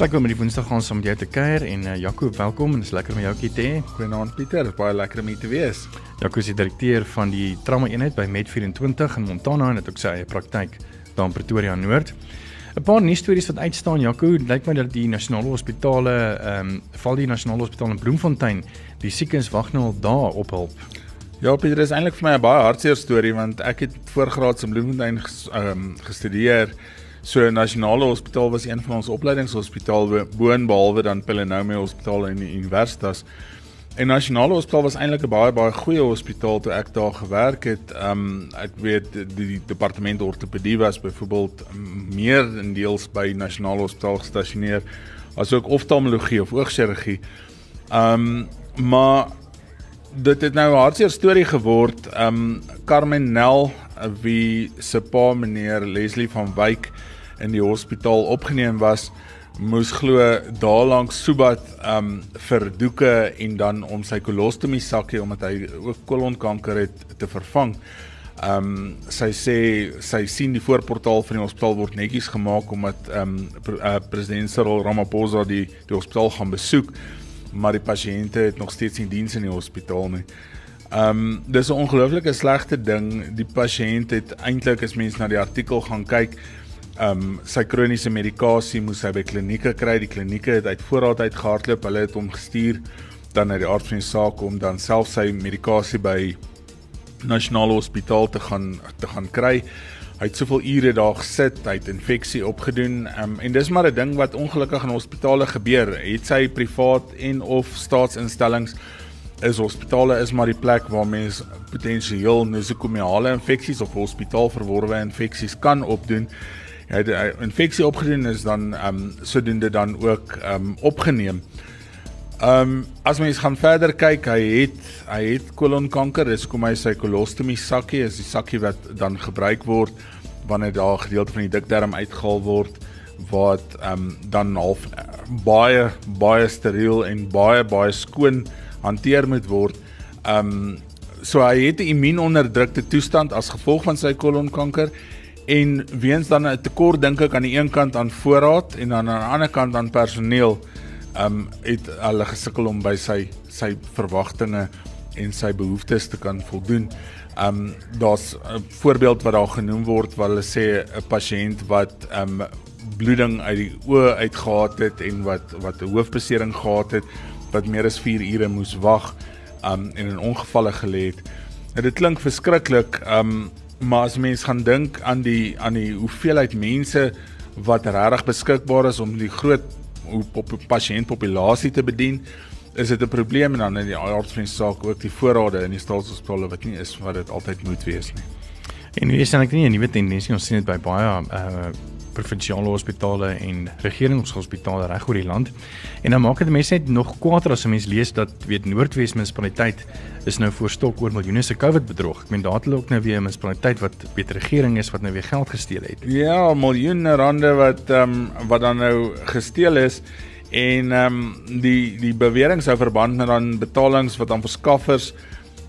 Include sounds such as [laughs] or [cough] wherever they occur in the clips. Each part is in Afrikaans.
Lekker om die Woensdag gaan saam met jou te kuier en uh, Jaco, welkom en dis lekker om jou hier te hê. Goeienaand Pieter, baie lekker om hier te wees. Jaco is die direkteur van die trauma eenheid by Med24 in Montana en het ook sy eie praktyk daar in Pretoria Noord. 'n Paar nuusstories wat uitstaan, Jaco, lyk my dat die nasionale hospitale, ehm um, val die nasionale hospitaal in Bloemfontein, die siekens wag nou al daar op hulp. Ja, Pieter, is eintlik vir my 'n baie hartseer storie want ek het voorgraads in Bloemfontein ehm um, gestudeer So Nasionale Hospitaal was een van ons opleidingshospitale boonbehalwe dan Pelonome Hospitaal en die Universitas. En Nasionale Hospitaal was eintlik 'n baie baie goeie hospitaal toe ek daar gewerk het. Um ek weet die, die departement ortopedie was byvoorbeeld meer in deels by Nasionale Hospitaal gestasioneer asook oftalmologie of oogchirurgie. Um maar dit het nou 'n hartseer storie geword. Um Carmen Nel wie se pa meneer Leslie van Wyk in die hospitaal opgeneem was moes glo daarlank Subat um vir doeke en dan om sy kolostomie sakkie omdat hy ook kolonkanker het te vervang. Um sy sê sy sien die voorportaal van die hospitaal word netjies gemaak omdat um uh, president Cyril Ramaphosa die die hospitaal gaan besoek, maar die pasiënte het nog steeds nie diens in die hospitaal nie. Um dis 'n ongelooflike slegte ding. Die pasiënt het eintlik as mens na die artikel gaan kyk, um sy kroniese medikasie moes hy by klinieke kry. Die klinieke het uit voorraad uit gehardloop. Hulle het hom gestuur dan na die aard van die saak om dan self sy medikasie by nasionale hospitaal te gaan te gaan kry. Hy het soveel ure daar gesit, hy het infeksie opgedoen. Um en dis maar 'n ding wat ongelukkig in hospitale gebeur. Het sy privaat en of staatsinstellings is hospitale is maar die plek waar mense potensieel nosokomiale infeksies of hospitaalverworwe infeksies kan opdoen hy het 'n infeksie opgedoen is dan ehm um, sodoende dan ook ehm um, opgeneem. Ehm um, as mens gaan verder kyk, hy het hy het kolonkanker, dis kom hy sy kolostomie sakkie, is die sakkie wat dan gebruik word wanneer daar gedeelte van die dikdarm uitgehaal word wat ehm um, dan half uh, baie baie steriel en baie baie skoon hanteer moet word. Ehm um, so hy het 'n immuunonderdrukte toestand as gevolg van sy kolonkanker en weens dan 'n tekort dink ek aan die een kant aan voorraad en dan aan die ander kant aan personeel um het hulle gesukkel om by sy sy verwagtinge en sy behoeftes te kan voldoen. Um daar's 'n voorbeeld wat daar genoem word waar hulle sê 'n pasiënt wat um bloeding uit die oë uitgehaat het en wat wat 'n hoofbesering gehad het wat meer as 4 ure moes wag um en in ongevalle gelê het. En dit klink verskriklik. Um maar as mens gaan dink aan die aan die hoeveelheid mense wat regtig beskikbaar is om die groot op pasiëntpopulasie te bedien, is dit 'n probleem en dan in die aardvriend saak ook die voorrade in die staatshospitale wat nie is wat dit altyd moet wees nie. En hier is dan ek nie 'n nuwe tendensie ons sien dit by baie uh provinsiale hospitale en regeringshospitale reg oor die land. En dan maak dit mense net nog kwaader as 'n mens lees dat weet Noordwes munisipaliteit is nou voorstok oor miljoene se COVID bedrog. Ek meen daar het hulle ook nou weer 'n munisipaliteit wat weet regering is wat nou weer geld gesteel het. Ja, miljoene rande wat ehm um, wat dan nou gesteel is en ehm um, die die bewering sou verband met dan betalings wat aan verskaffers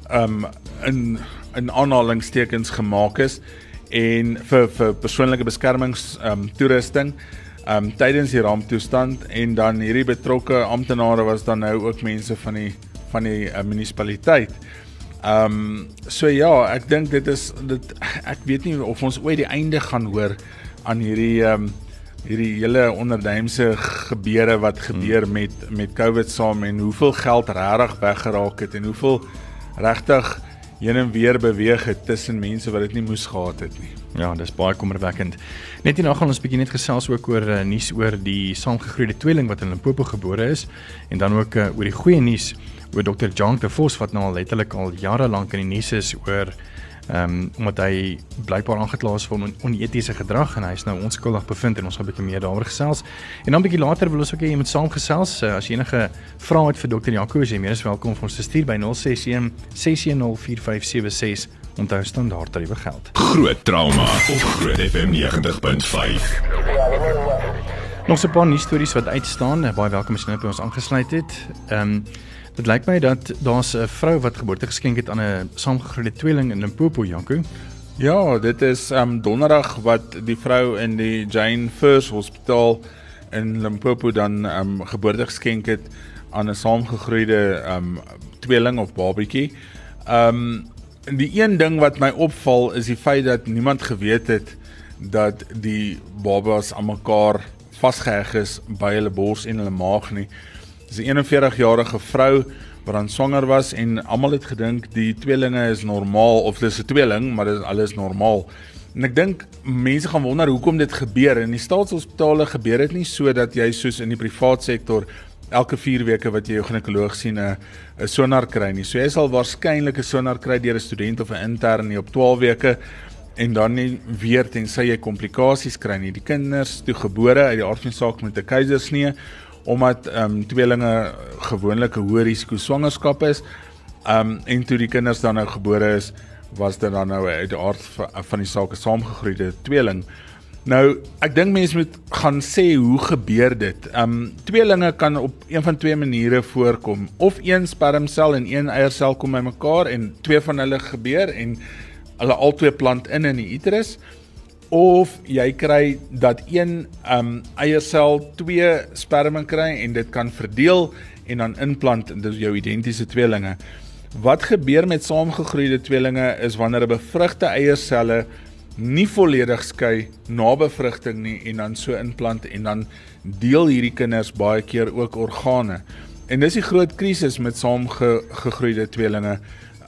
ehm um, in in aanhalingstekens gemaak is en vir vir persoonlike beskermings ehm um, toerusting ehm um, tydens die ramptoestand en dan hierdie betrokke amptenare was dan nou ook mense van die van die uh, munisipaliteit. Ehm um, so ja, ek dink dit is dit ek weet nie of ons ooit die einde gaan hoor aan hierdie ehm um, hierdie hele onderduimse gebeure wat gebeur hmm. met met COVID saam en hoeveel geld regtig weggeraak het en hoeveel regtig heen en weer beweeg het tussen mense wat dit nie moes gehad het nie. Ja, dis baie kommerwekkend. Net hierna gaan ons bietjie net gesels ook oor uh, nuus oor die saamgegroeide tweeling wat in Limpopo gebore is en dan ook uh, oor die goeie nuus oor Dr. Jank de Vos wat nou al letterlik al jare lank in die nuus is oor Ehm um, omdat hy blykbaar aangekla is vir on onetiese gedrag en hy is nou onskuldig bevind en ons gaan 'n bietjie meer daaroor gesels. En dan 'n bietjie later wil ons ook hê jy moet saamgesels uh, as jy enige vrae het vir Dr. Jaco, jy meer as welkom om ons te stuur by 061 610 4576 onthou standaard tariewe geld. Groot trauma op Groot FM 90.5. Nog so 'n paar nuus stories wat uitstaan. Baie welkom as jy nou by ons aangesluit het. Ehm um, dit lyk my dat daar's 'n vrou wat geboorte geskenk het aan 'n saamgegroeide tweeling in Limpopo, Janku. Ja, dit is ehm um, donderdag wat die vrou in die Jane First Hospitaal in Limpopo dan ehm um, geboorte geskenk het aan 'n saamgegroeide ehm um, tweeling of babatjie. Ehm um, die een ding wat my opval is die feit dat niemand geweet het dat die babas aan mekaar vasgeheg is by hulle bors en hulle maag nie. Dis 'n 41-jarige vrou wat aan swanger was en almal het gedink die tweelinge is normaal of dis 'n tweeling, maar dit is alles normaal. En ek dink mense gaan wonder hoekom dit gebeur. In die staatshospitale gebeur dit nie so dat jy soos in die privaat sektor elke 4 weke wat jy jou ginekoloog sien 'n 'n sonar kry nie. So jy sal waarskynlik 'n sonar kry deur 'n student of 'n intern nie op 12 weke en dan nie weer tensy jy komplikasies kry nie. Die kinders toe gebore uit die aard van saak met 'n keisersnee omdat ehm um, tweelinge gewoonlik 'n hoë risiko swangerskap is. Ehm um, en toe die kinders dan nou gebore is, was dit dan nou uit die aard van die saak 'n saamgegroeide tweeling. Nou, ek dink mense moet gaan sê hoe gebeur dit. Um tweelinge kan op een van twee maniere voorkom. Of een spermsel en een eiersel kom bymekaar en twee van hulle gebeur en hulle albei plant in in die uterus of jy kry dat een um eiersel twee sperma kry en dit kan verdeel en dan inplant in jou identiese tweelinge. Wat gebeur met saamgegroeide tweelinge is wanneer 'n bevrugte eierselle nie volledig skei na bevrugting nie en dan so inplant en dan deel hierdie kinders baie keer ook organe. En dis die groot krisis met saamgegroeide tweelinge.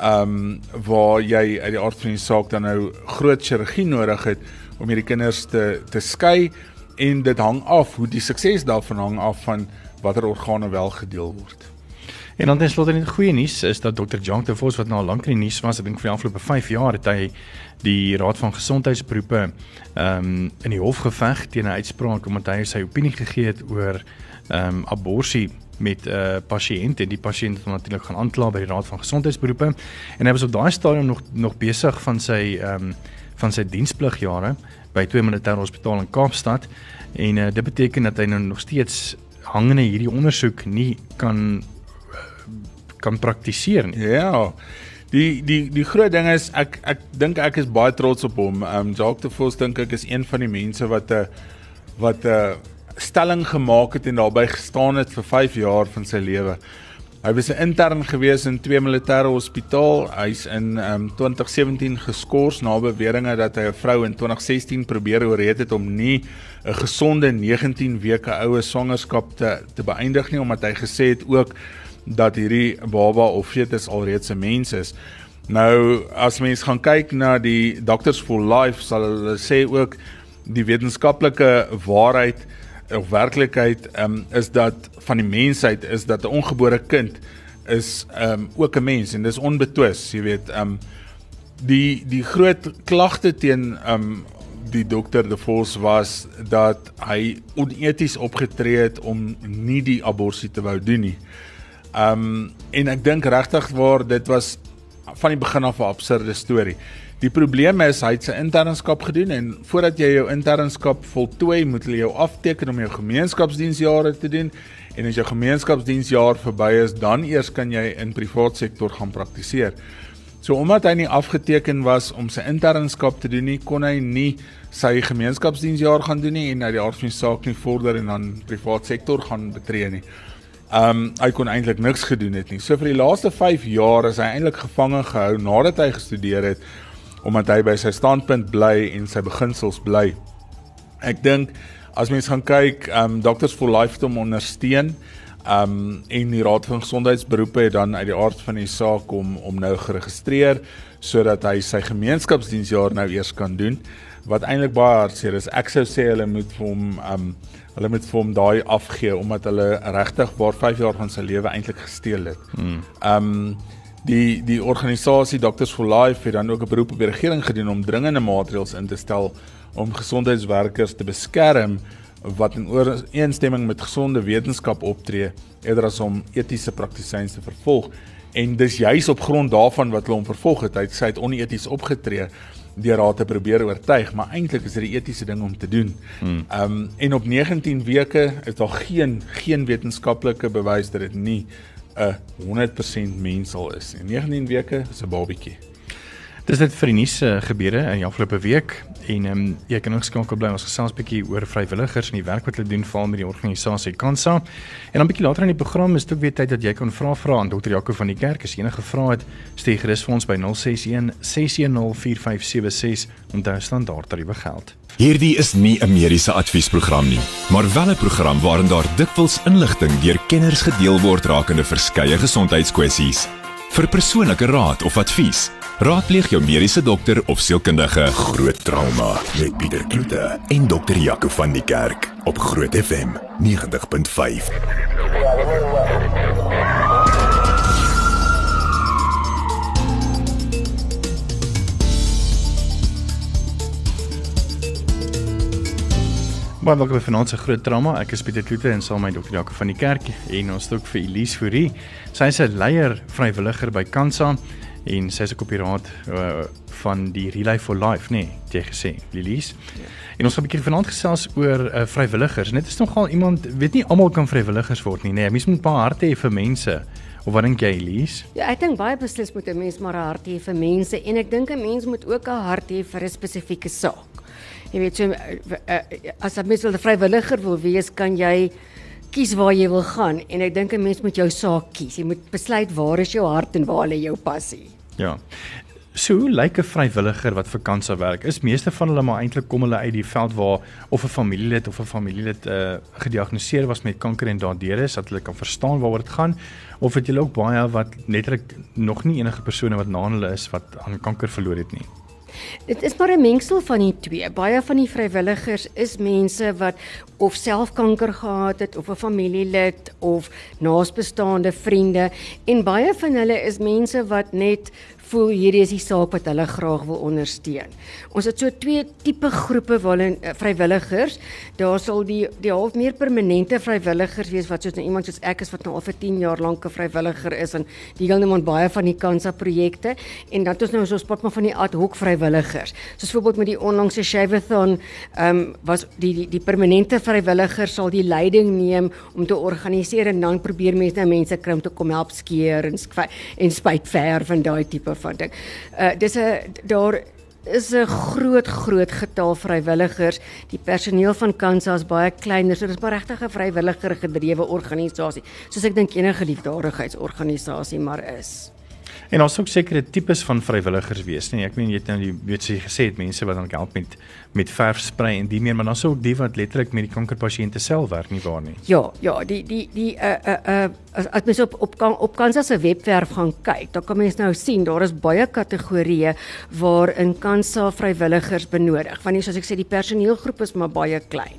Um waar jy uit die aard van die saak dan nou groot chirurgie nodig het om hierdie kinders te te skei en dit hang af hoe die sukses daarvan hang af van watter organe wel gedeel word. En dan tenslotte net goeie nuus is dat Dr. Jank de Vos wat nou al lank in die nuus was, ek dink vir die afgelope 5 jaar het hy die Raad van Gesondheidsberoepe ehm um, in die hof geveg teen 'n uitspraak omdat hy sy opinie gegee het oor ehm um, abortus met 'n uh, pasiënt en die pasiënt het natuurlik gaan aankla by die Raad van Gesondheidsberoepe en hy was op daai stadium nog nog besig van sy ehm um, van sy dienspligjare by twee militêre hospitale in Kaapstad en uh, dit beteken dat hy nou nog steeds hangende hierdie ondersoek nie kan kan praktiseer nie. Ja. Die die die groot ding is ek ek dink ek is baie trots op hom. Um Jacques de Vos dink ek is een van die mense wat 'n wat 'n stelling gemaak het en daarbey gestaan het vir 5 jaar van sy lewe. Hy was 'n intern gewees in twee militêre hospitaal. Hy's in um 2017 geskort na beweringe dat hy 'n vrou in 2016 probeer oorreed het om nie 'n gesonde 19 weke oue swangerskap te te beëindig nie omdat hy gesê het ook dat hierdie baba of fetus alreeds 'n mens is. Nou as mens gaan kyk na die Doctors for Life sal hulle sê ook die wetenskaplike waarheid of werklikheid um, is dat van die mensheid is dat 'n ongebore kind is um ook 'n mens en dis onbetwis, jy weet, um die die groot klagte teen um die dokter De Vos was dat hy oneties opgetree het om nie die abortus te wou doen nie. Um en ek dink regtig waar dit was van die begin af 'n absurde storie. Die probleem is hy het sy internskap gedoen en voordat jy jou internskap voltooi, moet hulle jou afteken om jou gemeenskapsdiensjare te doen en as jou gemeenskapsdiensjaar verby is, dan eers kan jy in privaat sektor gaan praktiseer. So omdat hy nie afgeteken was om sy internskap te doen nie, kon hy nie sy gemeenskapsdiensjaar gaan doen nie en uit die aard van die saak nie vorder en dan privaat sektor gaan betree nie. Ehm um, hy kon eintlik niks gedoen het nie. So vir die laaste 5 jaar is hy eintlik gevange gehou nadat hy gestudeer het omdat hy by sy standpunt bly en sy beginsels bly. Ek dink as mens gaan kyk, um, Doctors for Life het hom ondersteun. Um, en die Raad van Gesondheidsberoepe het dan uit die aard van die saak om om nou geregistreer sodat hy sy gemeenskapsdiensjaar nou eers kan doen wat eintlik baie hartseer is. Ek sou sê hulle moet vir hom um, hulle moet vir hom daai afgee omdat hulle regtig waar 5 jaar van sy lewe eintlik gesteel het. Ehm um, Die die organisasie Doctors for Life het dan ook 'n beroep op die regering gedoen om dringende maatreëls in te stel om gesondheidswerkers te beskerm wat in ooreenstemming met gesonde wetenskap optree eerder as om etiese praktisyns te vervolg en dis juis op grond daarvan wat hulle hom vervolg het hy het sy het oneties opgetree deur haar te probeer oortuig maar eintlik is dit die etiese ding om te doen. Hmm. Ehm um, en op 19 weke is daar geen geen wetenskaplike bewys dat dit nie 'n 100% mensal is. In 19 weke is 'n babietjie. Dis dit vir die nuus uh, gebeure in die afgelope week en ehm um, jy kan nog skakel bly ons gesels bietjie oor vrywilligers en die werk wat hulle doen vir met die organisasie Kansa. En dan bietjie later in die program is dit ook weer tyd dat jy kan vra vra aan Dr. Jaco van die kerk as enige vrae het, stuur gerus vir ons by 061 610 4576 om daar standaard tariewe geld. Hierdie is nie 'n mediese adviesprogram nie, maar wel 'n program waarin daar dikwels inligting deur kenners gedeel word rakende verskeie gesondheidskwessies. Vir persoonlike raad of advies Raadpleeg jou mediese dokter of sielkundige. Groot trauma met Pieter Kloete en dokter Jaco van die Kerk op Groot FM 90.5. Maar welkom by vanaand se groot trauma. Ek is Pieter Kloete en saam met dokter Jaco van die Kerk en ons het ook vir Elise Fourie. Sy is 'n leier vrywilliger by Kansa en sy is ook op die raad uh, van die Relay for Life, nê, nee, jy gesê, Lilies. Ja. En ons gaan 'n bietjie vanaand gesels oor uh, vrywilligers. Net is nogal iemand, weet nie almal kan vrywilligers word nie, nê. Nee, mens moet 'n paar harte hê vir mense. Of wat dink jy, Elise? Ja, ek dink baie beslis moet 'n mens maar 'n hart hê vir mense en ek dink 'n mens moet ook 'n hart hê vir 'n spesifieke saak. Jy weet so uh, as 'n mens 'n vrywilliger wil wees, kan jy kies waar jy wil gaan en ek dink 'n mens moet jou saak kies. Jy moet besluit waar is jou hart en waar lê jou passie. Ja. So hoe lyk 'n vrywilliger wat vir kansa werk? Is meeste van hulle maar eintlik kom hulle uit die veld waar of 'n familielid of 'n familielid uh gediagnoseer was met kanker en daardeur is dat hulle kan verstaan waaroor dit gaan of het jy ook baie wat netlik nog nie enige persone wat na hulle is wat aan kanker verloor het nie? Dit is maar 'n mengsel van die twee. Baie van die vrywilligers is mense wat of self kanker gehad het of 'n familielid of naasbestaande vriende en baie van hulle is mense wat net voel hierdie is die saak wat hulle graag wil ondersteun. Ons het so twee tipe groepe waarin uh, vrywilligers, daar sal die die half meer permanente vrywilligers wees wat soos nou iemand soos ek is wat nou al vir 10 jaar lank 'n vrywilliger is en die deel neem aan baie van die kansa projekte en dan het ons nou so 'n spot maar van die ad hoc vrywilligers. Soos voorbeeld met die onlangse Shaveathon, ehm um, was die die die permanente vrywilligers sal die leiding neem om te organiseer en dan probeer mense nou mense kry om te kom help skeer en en spuit verf en daai tipe van ding. Uh dis 'n daar is 'n groot groot getal vrywilligers. Die personeel van Kansa is baie kleiner, so dis maar regtig 'n vrywilliger gedrewe organisasie. Soos ek dink enige liefdadigheidsorganisasie maar is. En ons ook sekere tipes van vrywilligers wees, nee, ek meen jy het nou die weet jy gesê het mense wat dan help met met verf sprei en die meer, maar dan sou ook die wat letterlik met die kankerpasiënte self werk nie waar nie. Ja, ja, die die die uh uh uh as, as mens op op kan op Kansa se webwerf gaan kyk, dan kan mens nou sien daar is baie kategorieë waarin Kansa vrywilligers benodig. Want nie soos ek sê die personeelgroep is maar baie klein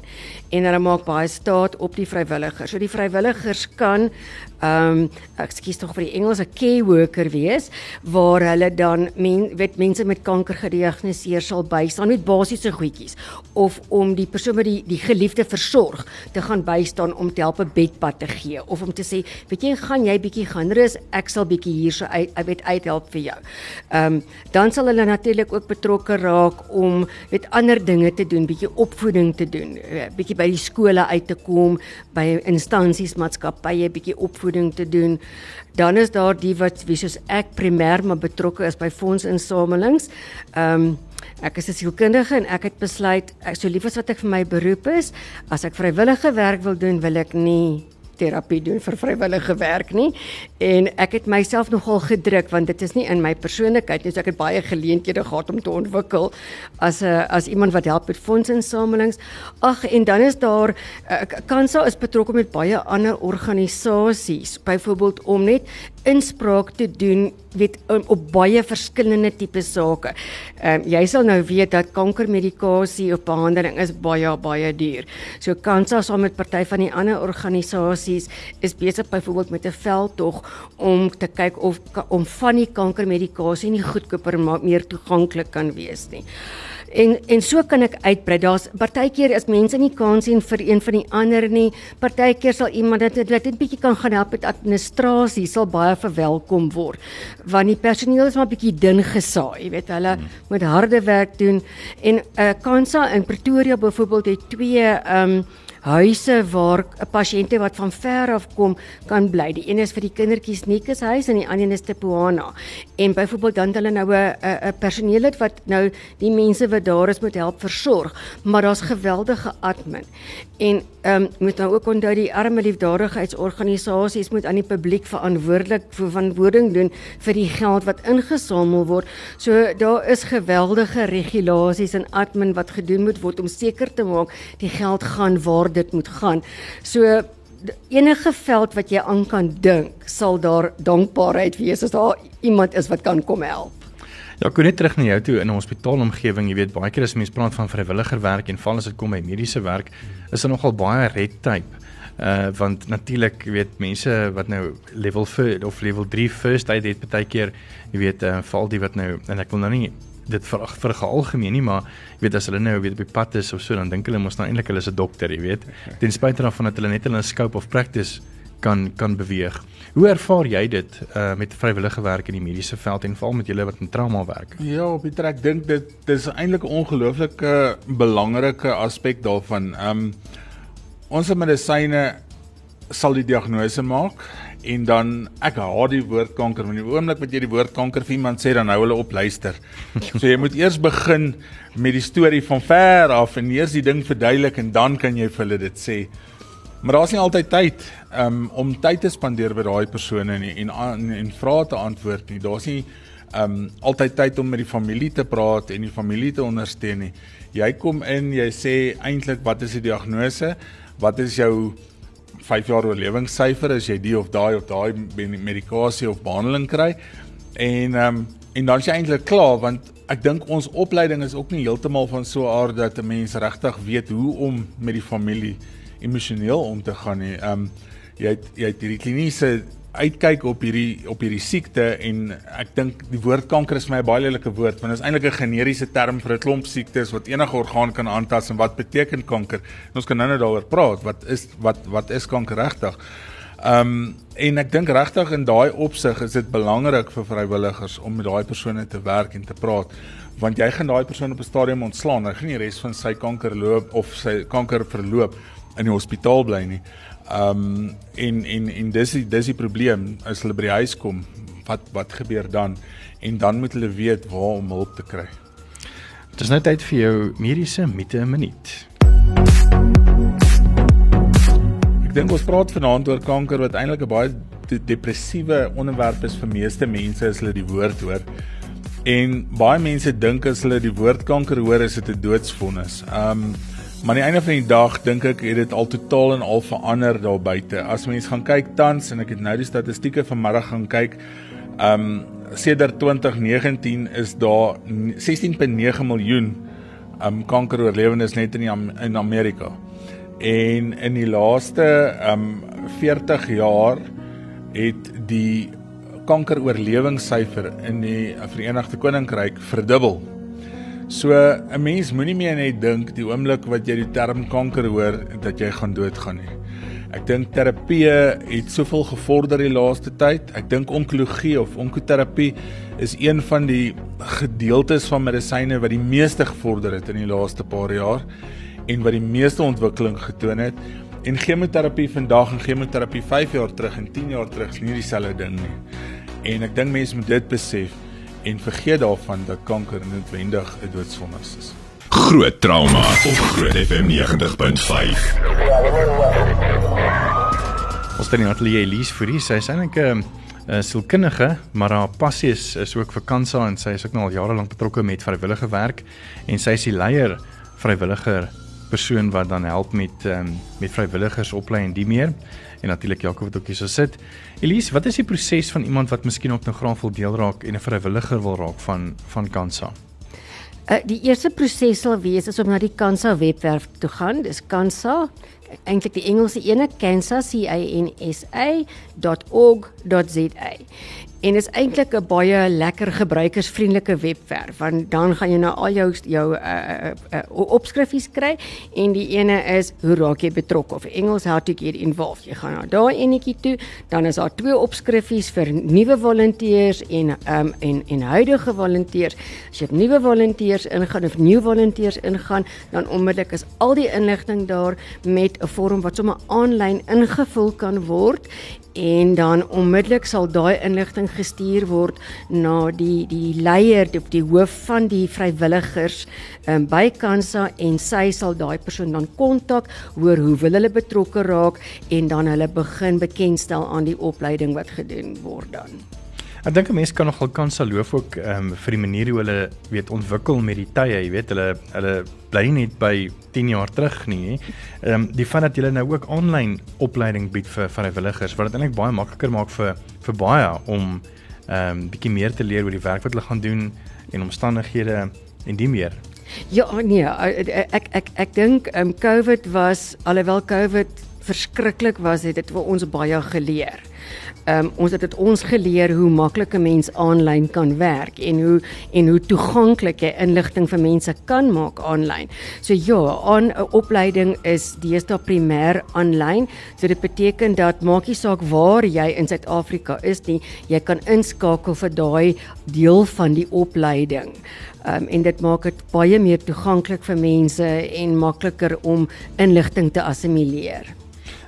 en hulle maak baie staat op die vrywilligers. So die vrywilligers kan ehm um, ek skuis tog vir die Engelse care worker wees waar hulle dan men, weet mense met kanker gediagnoseer sal bystaan met basiese goedjies of om die persoon wat die die geliefde versorg te gaan bystaan om te help 'n bedpad te gee of om te sê weet jy gaan jy bietjie gaan rus ek sal bietjie hierso uit ek weet uithelp vir jou. Ehm um, dan sal hulle natuurlik ook betrokke raak om weet ander dinge te doen bietjie opvoeding te doen eh, bietjie by die skole uit te kom by instansies maatskappye bietjie opvoeding te doen. Dan is daar die wat wie soos ek primêr maar betrokke is by fondsinsamelings. Ehm um, Ek is 'n sielkundige en ek het besluit ek so lief as wat ek vir my beroep is, as ek vrywillige werk wil doen, wil ek nie terapie doen vir vrywillige werk nie. En ek het myself nogal gedruk want dit is nie in my persoonlikheid nie. So ek het baie geleenthede gehad om te ontwikkel as 'n as iemand wat help met fondsinsamelings. Ag en dan is daar uh, Kansa is betrokke met baie ander organisasies byvoorbeeld om net inspraak te doen weet op baie verskillende tipe sake. Ehm um, jy sal nou weet dat kankermedikasie of behandeling is baie baie duur. So Kansa saam met party van die ander organisasies is besig byvoorbeeld met 'n veldtog om te kyk of om van die kankermedikasie nie goedkoper maar meer toeganklik kan wees nie. En en so kan ek uitbrei. Daar's partykeer is mense nie kans sien vir een van die ander nie. Partykeer sal iemand dit dit net bietjie kan gaan help met administrasie sal baie verwelkom word. Want die personeel is maar bietjie dun gesaai, jy weet, hulle hmm. moet harde werk doen en 'n uh, eh, Kansa in Pretoria byvoorbeeld het twee ehm um, huise waar 'n pasiënte wat van ver af kom kan bly. Die een is vir die kindertjies Nikus huis en die ander is Tepuana. En byvoorbeeld dan hulle nou 'n 'n personeel het wat nou die mense wat daar is moet help versorg, maar daar's geweldige admin. En ehm um, moet nou ook onthou die arme liefdadigheidsorganisasies moet aan die publiek verantwoordelik vir verantwoording doen vir die geld wat ingesamel word. So daar is geweldige regulasies en admin wat gedoen moet word om seker te maak die geld gaan waar dit moet gaan. So enige veld wat jy aan kan dink, sal daar dankbaarheid wees as daar iemand is wat kan kom help. Ja, kom net terug na jou toe in 'n hospitaalomgewing, jy weet baie keer as mense praat van vrywilliger werk en val as dit kom by mediese werk, is daar nogal baie red tape. Uh want natuurlik weet mense wat nou level 4 of level 3 first aid het baie keer jy weet uh, val die wat nou en ek wil nou nie dit vir vir algemeen nie maar jy weet as hulle nou weet op die pad is of so dan dink hulle mos nou eintlik hulle is 'n dokter jy weet [laughs] ten spyte daarvan dat hulle net hulle scope of practice kan kan beweeg. Hoe ervaar jy dit uh met vrywillige werk in die mediese veld en veral met julle wat in trauma werk? Ja, op die trek dink dit dis eintlik 'n ongelooflike belangrike aspek daarvan. Um ons medisyne sal die diagnose maak en dan ek haat die woord kanker want die oomblik wat jy die woord kanker vir iemand sê dan hou hulle op luister. [laughs] So jy moet eers begin met die storie van ver af en eers die ding verduidelik en dan kan jy vir hulle dit sê. Maar daar's nie altyd tyd um, om tyd te spandeer by daai persone nie en en, en vrae te antwoord nie. Daar's nie um altyd tyd om met die familie te praat en die familie te ondersteun nie. Jy kom in, jy sê eintlik wat is die diagnose? Wat is jou 5 jaar oorlewingssyfer as jy die of daai of daai medikasie of behandeling kry. En um, en dan is jy eintlik klaar want ek dink ons opleiding is ook nie heeltemal van so 'n aard dat 'n mens regtig weet hoe om met die familie emosioneel om te gaan nie. Um, jy het, jy het hierdie kliniese uitkyk op hierdie op hierdie siekte en ek dink die woord kanker is my 'n baie lelike woord want dit is eintlik 'n generiese term vir 'n klomp siektes wat enige orgaan kan aantas en wat beteken kanker. En ons kan nou net daaroor praat. Wat is wat wat is kanker regtig? Ehm um, en ek dink regtig in daai opsig is dit belangrik vir vrywilligers om met daai persone te werk en te praat want jy gaan daai persoon op 'n stadium ontslaan. Hy gaan nie res van sy kanker loop of sy kanker verloop in die hospitaal bly nie. Ehm um, en en en dis die dis die probleem as hulle by die huis kom, wat wat gebeur dan? En dan moet hulle weet waar om hulp te kry. Dit is nou tyd vir jou mediese mite 'n minuut. Ek dink ons praat vanaand oor kanker wat eintlik 'n baie depressiewe onderwerp is vir meeste mense as hulle die woord hoor. En baie mense dink as hulle die woord kanker hoor, is dit 'n doodsvonnis. Ehm um, Maar aan die einde van die dag dink ek het dit al totaal en al verander daar buite. As mense gaan kyk tans en ek het nou die statistieke vanmiddag gaan kyk, ehm um, sedert 2019 is daar 16.9 miljoen ehm um, kankeroorlewendes net in die, in Amerika. En in die laaste ehm um, 40 jaar het die kankeroorlewingssyfer in die Verenigde Koninkryk verdubbel. So 'n mens moenie meer net dink die oomblik wat jy die term kanker hoor dat jy gaan doodgaan nie. Ek dink terapie het soveel gevorder die laaste tyd. Ek dink onkologie of onkoterapie is een van die gedeeltes van medisyne wat die meeste gevorder het in die laaste paar jaar en wat die meeste ontwikkeling getoon het. En chemoterapie vandag en chemoterapie 5 jaar terug en 10 jaar terug is nie dieselfde ding nie. En ek dink mense moet dit besef en vergeet daarvan dat kanker noodwendig 'n doodsvonnis is. Groot trauma op Groot FM 90.5. Ons het 'n atelier Elise vir hier. Sy is eintlik 'n uh, sielkundige, maar haar passie is, is ook vir kansa en sy is ook nou al jare lank betrokke met vrywillige werk en sy is die leier vrywilliger persoon wat dan help met um, met vrywilligers oplei en die meer en natuurlik Jakob wat ook hier so sit. Elise, wat is die proses van iemand wat miskien ook nou graag wil deel raak en 'n vrywilliger wil raak van van Kansa? Uh, die eerste proses sal wees is om na die Kansa webwerf toe gaan. Dis Kansa eintlik die Engelse ene Kansa En is eintlik 'n baie lekker gebruikersvriendelike webwerf want dan gaan jy nou al jou jou uh, uh, uh, opskrifies kry en die ene is hoe raak jy betrokke of Engels how to get involved. Jy gaan na daai enetjie toe, dan is daar twee opskrifies vir nuwe volonteërs en um, en en huidige volonteërs. As jy nuwe volonteërs ingaan of nuwe volonteërs ingaan, dan onmiddellik is al die inligting daar met 'n vorm wat sommer aanlyn ingevul kan word en dan onmiddellik sal daai inligting gestuur word na die die leier of die hoof van die vrywilligers um, by Kansa en sy sal daai persoon dan kontak hoor hoe wil hulle betrokke raak en dan hulle begin bekendstel aan die opleiding wat gedoen word dan. Ek dink 'n mens kan nogal Kansa loof ook um, vir die manier hoe hulle weet ontwikkel met die tye, jy weet hulle hulle bly nie by 10 jaar terug nie. Ehm um, die feit dat hulle nou ook aanlyn opleiding bied vir vrywilligers wat dit eintlik baie makliker maak vir vir baie om ehm um, bietjie meer te leer oor die werk wat hulle gaan doen en omstandighede en die meer. Ja, nee, ek ek ek dink ehm um, COVID was alhoewel COVID verskriklik was, het dit vir ons baie geleer. Um, ons het dit ons geleer hoe maklik 'n mens aanlyn kan werk en hoe en hoe toeganklik jy inligting vir mense kan maak aanlyn. So ja, aan 'n opleiding is deesdae primêr aanlyn. So dit beteken dat maak nie saak waar jy in Suid-Afrika is nie, jy kan inskakel vir daai deel van die opleiding. Um, en dit maak dit baie meer toeganklik vir mense en makliker om inligting te assimileer.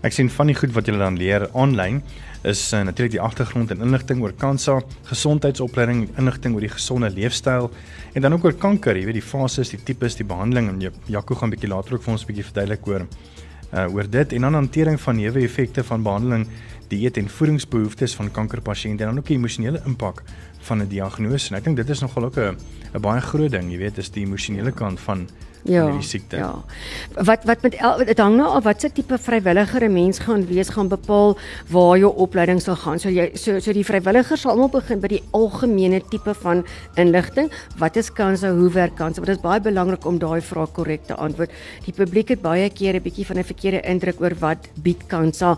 Ek sien van die goed wat jy dan leer aanlyn is uh, natuurlik die agtergrond en inligting oor kansa, gesondheidsopleiding, inligting oor die gesonde leefstyl en dan ook oor kanker, jy weet die fases, die tipes, die behandeling en Jaco gaan bietjie later ook vir ons 'n bietjie verduidelik oor uh oor dit en dan hantering van neeweffekte van behandeling, dieet en voedingsbehoeftes van kankerpasiënte en dan ook die emosionele impak van 'n diagnose. En ek dink dit is nogal ook 'n 'n baie groot ding, jy weet, is die emosionele kant van ja, die siekte. Ja. Wat wat met dit hang nou af wat se tipe vrywilliger 'n mens gaan wees gaan bepaal waar jou opleiding sal gaan. So jy so so die vrywilligers sal almal begin by die algemene tipe van inligting. Wat is kanse, hoe werk kanse? Dit is baie belangrik om daai vraag korrek te antwoord. Die publiek het baie keer 'n bietjie van 'n verkeerde indruk oor wat bied kanse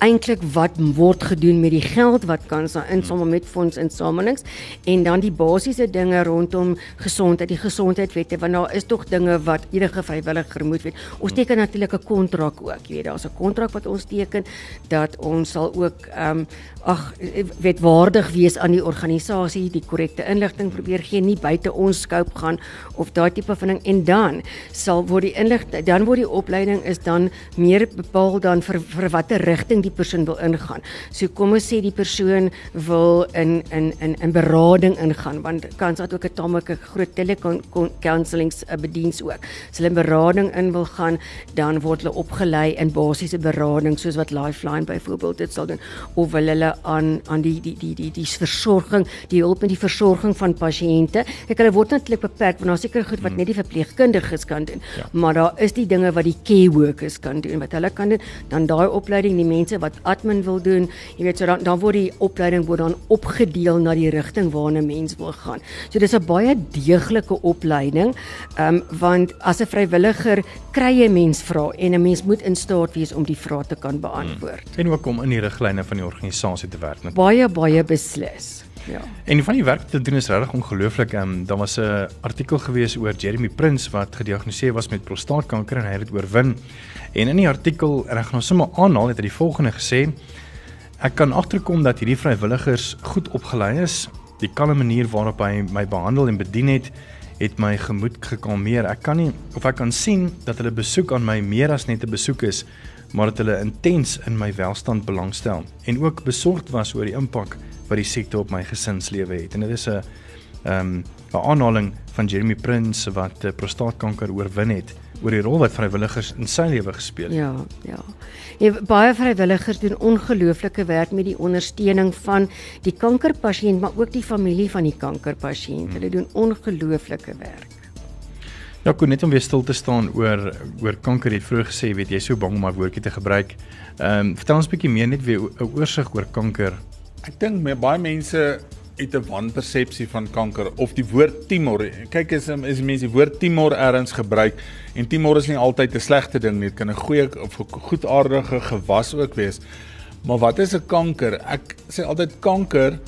eintlik wat word gedoen met die geld wat kanse insamel met fondsinsamelings en dan die basiese dinge rondom gesondheid, die gesondheidwette want daar is tog dinge wat enige vrywilliger moet weet. Ons teken natuurlik 'n kontrak ook. Jy weet daar's 'n kontrak wat ons teken dat ons sal ook ehm um, ag weet waardig wees aan die organisasie, die korrekte inligting probeer gee, nie buite ons scope gaan of daai tipe van ding en dan sal word die inligting dan word die opleiding is dan meer bepaal dan vir vir watter rigting die persoon wil ingaan. So kom ons sê die persoon wil in in in in berading ingaan want kans dat ook 'n tamelike groot telecounselings eh, bediens ook. As hulle in berading in wil gaan, dan word hulle opgelei in basiese berading soos wat Lifeline byvoorbeeld dit sal doen of hulle aan aan die die die die die versorging, die hulp met die versorging van pasiënte. Kyk, hulle word natuurlik beperk want daar seker goed wat hmm. net die verpleegkundiges kan doen. Ja. Maar daar is die dinge wat die care workers kan doen wat hulle kan doen. Dan daai opleiding, die mense wat admin wil doen, jy weet so dan dan word die opleiding word dan opgedeel na die rigting waarna mens wil gaan. So dis 'n baie deeglike opleiding. Ehm um, want as 'n vrywilliger kry jy mens vra en 'n mens moet in staat wees om die vrae te kan beantwoord. Hmm. En ook om in die riglyne van die organisasie te werk met. Baie baie beslis. Ja. En van die werk wat te doen is regtig ongelooflik. Ehm um, daar was 'n artikel gewees oor Jeremy Prins wat gediagnoseer was met prostaatkanker en hy het dit oorwin. En in die artikel, en ek gaan nou sommer aanhaal, het hy die volgende gesê: Ek kan agterkom dat hierdie vrywilligers goed opgelei is. Die kalme manier waarop hy my behandel en bedien het, het my gemoed gekalmeer. Ek kan nie of ek kan sien dat hulle besoek aan my meer as net 'n besoek is, maar dat hulle intens in my welstand belangstel en ook besorgd was oor die impak wat die siekte op my gesinslewe het. En dit is 'n ehm um, 'n aanhaling van Jeremy Prince wat uh, prostaatkanker oorwin het oor die rol wat vrywilligers in sy lewe gespeel het. Ja, ja. Ja, baie vrywilligers doen ongelooflike werk met die ondersteuning van die kankerpasiënt, maar ook die familie van die kankerpasiënt. Hulle doen ongelooflike werk. Ja, kon net om weer stil te staan oor oor kanker het vroeër gesê, weet jy, so bang om maar woordjie te gebruik. Ehm um, vertel ons 'n bietjie meer net weer 'n oorsig oor kanker. Ek dink baie mense uit 'n wanpersepsie van kanker of die woord tumor. Kyk as is mense die woord tumor ergens gebruik en tumor is nie altyd 'n slegte ding nie. Dit kan 'n goeie of 'n goedaardige gewas ook wees. Maar wat is 'n kanker? Ek sê altyd kanker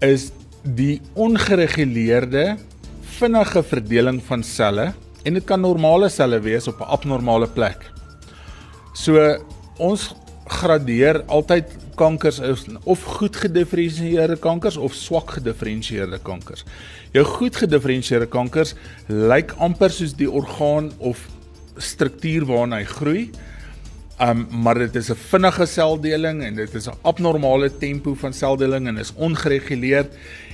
is die ongereguleerde vinnige verdeling van selle en dit kan normale selle wees op 'n abnormale plek. So ons gradeer altyd kankers is of goed gedifferensieerde kankers of swak gedifferensieerde kankers. Jou goed gedifferensieerde kankers lyk amper soos die orgaan of struktuur waarna hy groei. Um maar dit is 'n vinnige seldeling en dit is 'n abnormale tempo van seldeling en is ongereguleerd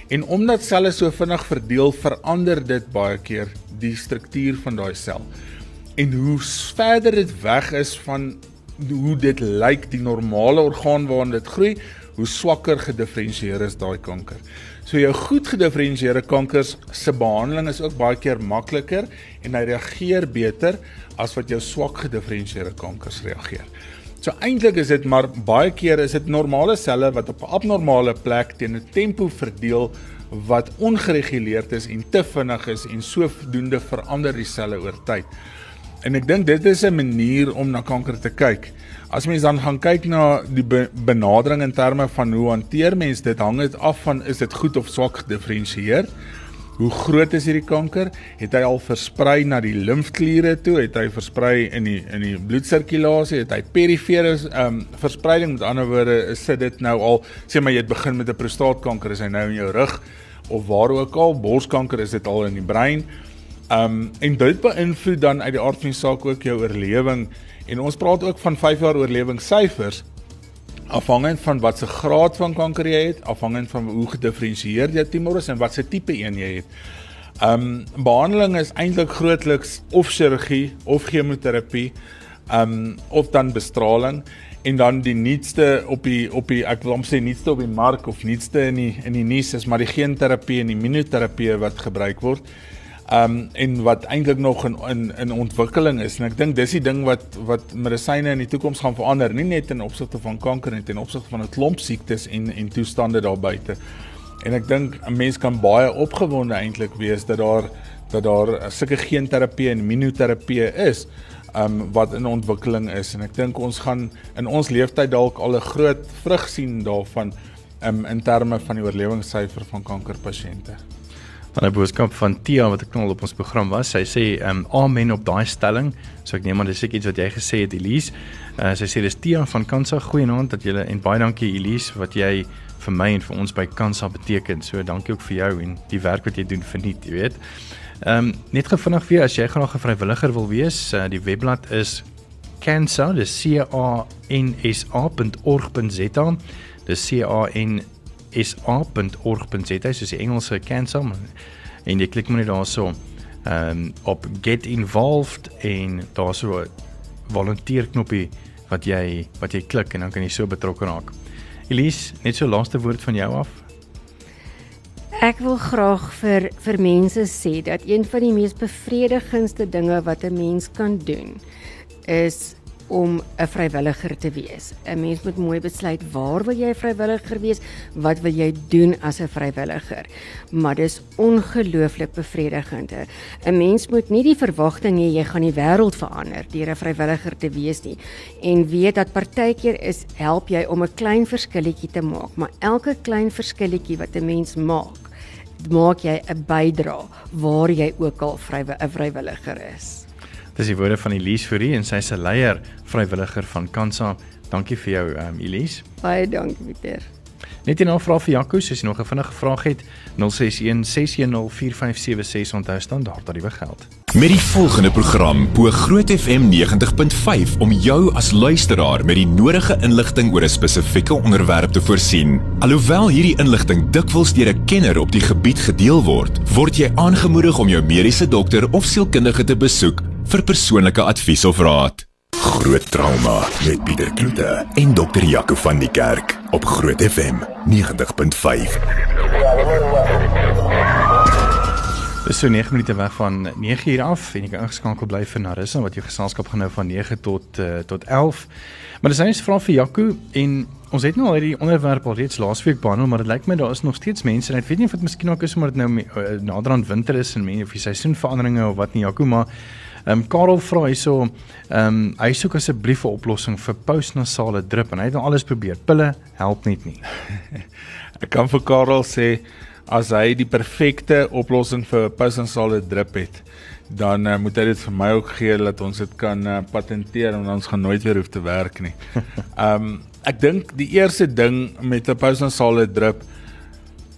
en omdat selle so vinnig verdeel verander dit baie keer die struktuur van daai sel. En hoe verder dit weg is van hoe dit lyk die normale orgaan waarin dit groei, hoe swakker gedifferensieer is daai kanker. So jou goed gedifferensieerde kankers se behandeling is ook baie keer makliker en hy reageer beter as wat jou swak gedifferensieerde kankers reageer. So eintlik is dit maar baie keer is dit normale selle wat op 'n abnormale plek teen 'n tempo verdeel wat ongereguleerd is en te vinnig is en sodoende verander die selle oor tyd. En ek dink dit is 'n manier om na kanker te kyk. As mens dan gaan kyk na die be benadering in terme van hoe hanteer mens dit, hang dit af van is dit goed of swak gedifferensieer. Hoe groot is hierdie kanker? Het hy al versprei na die limfkliere toe? Het hy versprei in die in die bloedsirkulasie? Het hy perifere ehm um, verspreiding? Met ander woorde, is dit nou al sê maar jy het begin met 'n prostaatkanker, is hy nou in jou rug of waar ook al? Borskanker is dit al in die brein. Ehm um, en dit beïnvloed dan uit die aard van die saak ook jou oorlewing en ons praat ook van 5 jaar oorlewingssyfers afhangend van wat se graad van kanker jy het, afhangend van hoe gedifferensieer jy tumor is en wat se tipe een jy het. Ehm um, behandeling is eintlik grootliks of chirurgie of chemoterapie, ehm um, of dan bestraling en dan die nuutste op die op die ek wil hom sê nuutste op die mark of nuutste in die in die nuus is maar die genterapie en die immunoterapie wat gebruik word. Ehm um, en wat eintlik nog in in in ontwikkeling is en ek dink dis die ding wat wat medisyne in die toekoms gaan verander, nie net in opsigte van kanker en ten opsigte van 'n klomp siektes en en toestande daar buite. En ek dink 'n mens kan baie opgewonde eintlik wees dat daar dat daar sulke geenterapie en immunoterapie is um wat in ontwikkeling is en ek dink ons gaan in ons lewenstyd dalk al 'n groot vrug sien daarvan um in terme van die oorlewingssyfer van kankerpasiënte. Dan 'n boodskap van Tia wat ek nou op ons program was. Sy sê ehm um, amen op daai stelling. So ek neem aan dis seker iets wat jy gesê het Elise. Uh, sy sê dis Tia van Kansa. Goeienaand dat julle en baie dankie Elise wat jy vir my en vir ons by Kansa beteken. So dankie ook vir jou en die werk wat jy doen vir nie, jy weet. Ehm um, net gou vinnig weer as jy graag 'n vrywilliger wil wees, uh, die webblad is cansa, dis c a n s a.org.za. Dis c a n sa.org.za soos die Engelse cancer en jy klik maar net daarso ehm um, op get involved en daarso volunteer knoppie wat jy wat jy klik en dan kan jy so betrokke raak. Elise, net so laaste woord van jou af. Ek wil graag vir vir mense sê dat een van die mees bevredigendste dinge wat 'n mens kan doen is om 'n vrywilliger te wees. 'n Mens moet mooi besluit waar wil jy 'n vrywilliger wees? Wat wil jy doen as 'n vrywilliger? Maar dis ongelooflik bevredigend. 'n Mens moet nie die verwagting hê jy gaan die wêreld verander deur 'n vrywilliger te wees nie en weet dat partykeer is help jy om 'n klein verskilletjie te maak, maar elke klein verskilletjie wat 'n mens maak, maak jy 'n bydrae waar jy ook al 'n vrywilliger is. Dis die woorde van Elise Fourie en sy is 'n leier vrywilliger van Kansa. Dankie vir jou um, Elise. Baie dankie Pieter. Net 'n vraag vir Jaco, as jy nog 'n vinnige vraag het, 061 610 4576 onthou standaard tariewe geld. Met die volgende program bo Groot FM 90.5 om jou as luisteraar met die nodige inligting oor 'n spesifieke onderwerp te voorsien. Alhoewel hierdie inligting dikwels deur 'n kenner op die gebied gedeel word, word jy aangemoedig om jou mediese dokter of sielkundige te besoek vir persoonlike advies of raad. Groot trauma met Pieter Kloete en dokter Jaco van die Kerk op Groot FM 90.5. Dis so 9 minute weg van 9 uur af en jy kan ingeskakel bly vir Narissa wat jou geselskap gaan nou van 9 tot uh, tot 11. Maar dis net 'n vraag vir Jaco en ons het nou al hierdie onderwerp al reeds laasweek behandel, maar dit lyk my daar is nog steeds mense en ek weet nie of dit miskien ook is omdat dit nou uh, nader aan winter is en mense of die seisoenveranderinge of wat nie Jaco, maar Ehm um, Karel vra hyso ehm um, hy soek asseblief 'n oplossing vir postnasale drip en hy het al alles probeer. Pille help net nie. [laughs] ek kan vir Karel sê as hy die perfekte oplossing vir postnasale drip het, dan uh, moet hy dit vir my ook gee dat ons dit kan uh, patenteer en ons gaan nooit weer hoef te werk nie. [laughs] Ehm um, ek dink die eerste ding met 'n postnasale drip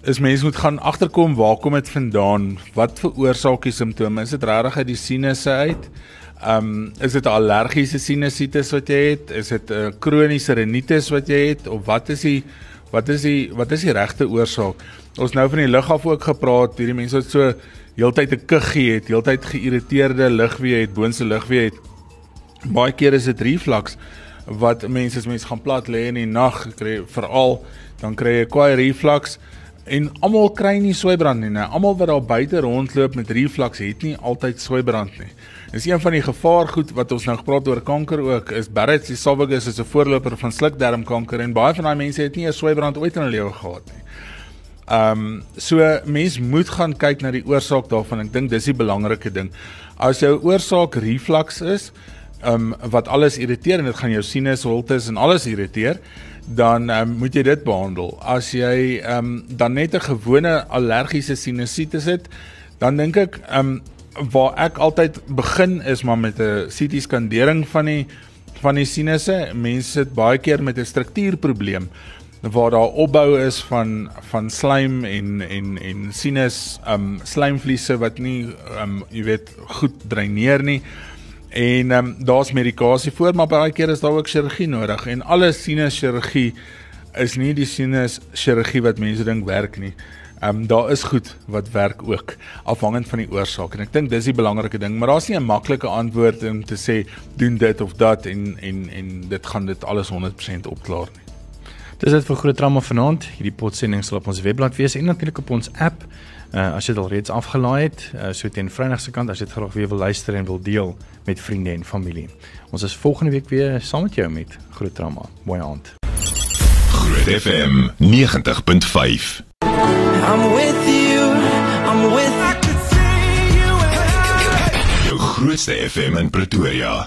is mense moet gaan agterkom waar kom dit vandaan? Wat veroorsaak die simptome? Is dit regtig uit die sinusse uit? Ehm um, is dit allergiese sinusitis wat jy het? Is dit 'n kroniese rinitis wat jy het of wat is die wat is die wat is die regte oorsaak? Ons nou van die lig af ook gepraat, hierdie mense wat so heeltyd 'n kuggie het, heeltyd geïrriteerde ligwee het, boonste ligwee het. Baie keer is dit reflux wat mense as mense gaan plat lê in die nag kry veral dan kry jy kwaai reflux en almal kry nie swybrand nie. Nou almal wat daar buite rondloop met reflux het nie altyd swybrand nie. Dis een van die gevaargoed wat ons nou gepraat oor kanker ook is Barrett's esophagus is 'n voorloper van slukdarmkanker en baie van daai mense het nie 'n swybrand ooit in hulle lewe gehad nie. Ehm um, so mens moet gaan kyk na die oorsaak daarvan. Ek dink dis die belangrike ding. As jou oorsaak reflux is, ehm um, wat alles irriteer en dit gaan jou sinus, holtes en alles irriteer, dan um, moet jy dit behandel. As jy ehm um, dan net 'n gewone allergiese sinusitis het, dan dink ek ehm um, waar ek altyd begin is maar met 'n CT skandering van die van die sinusse. Mense sit baie keer met 'n struktuurprobleem waar daar opbou is van van slaim en en en sinus ehm um, slaimvliese wat nie ehm um, jy weet goed dreineer nie. En ehm um, daar's medikasie voor, maar baie keer is daar ook chirurgie nodig en alle sinus chirurgie is nie die sinus chirurgie wat mense dink werk nie. Ehm um, daar is goed wat werk ook afhangend van die oorsaak en ek dink dis die belangrike ding, maar daar's nie 'n maklike antwoord om te sê doen dit of dat en en en dit gaan dit alles 100% opklaar nie. Dis dit vir groot trauma vanaand. Hierdie potsending sal op ons webblad wees en natuurlik op ons app. Uh, as jy dit al reeds afgelaai het, uh, so teen Vrydag se kant as jy dit graag weer wil luister en wil deel met vriende en familie. Ons is volgende week weer saam met jou met Groot Trauma. Mooi aand. Groot FM 90.5. I'm with you. I'm with you. Grootste FM in Pretoria.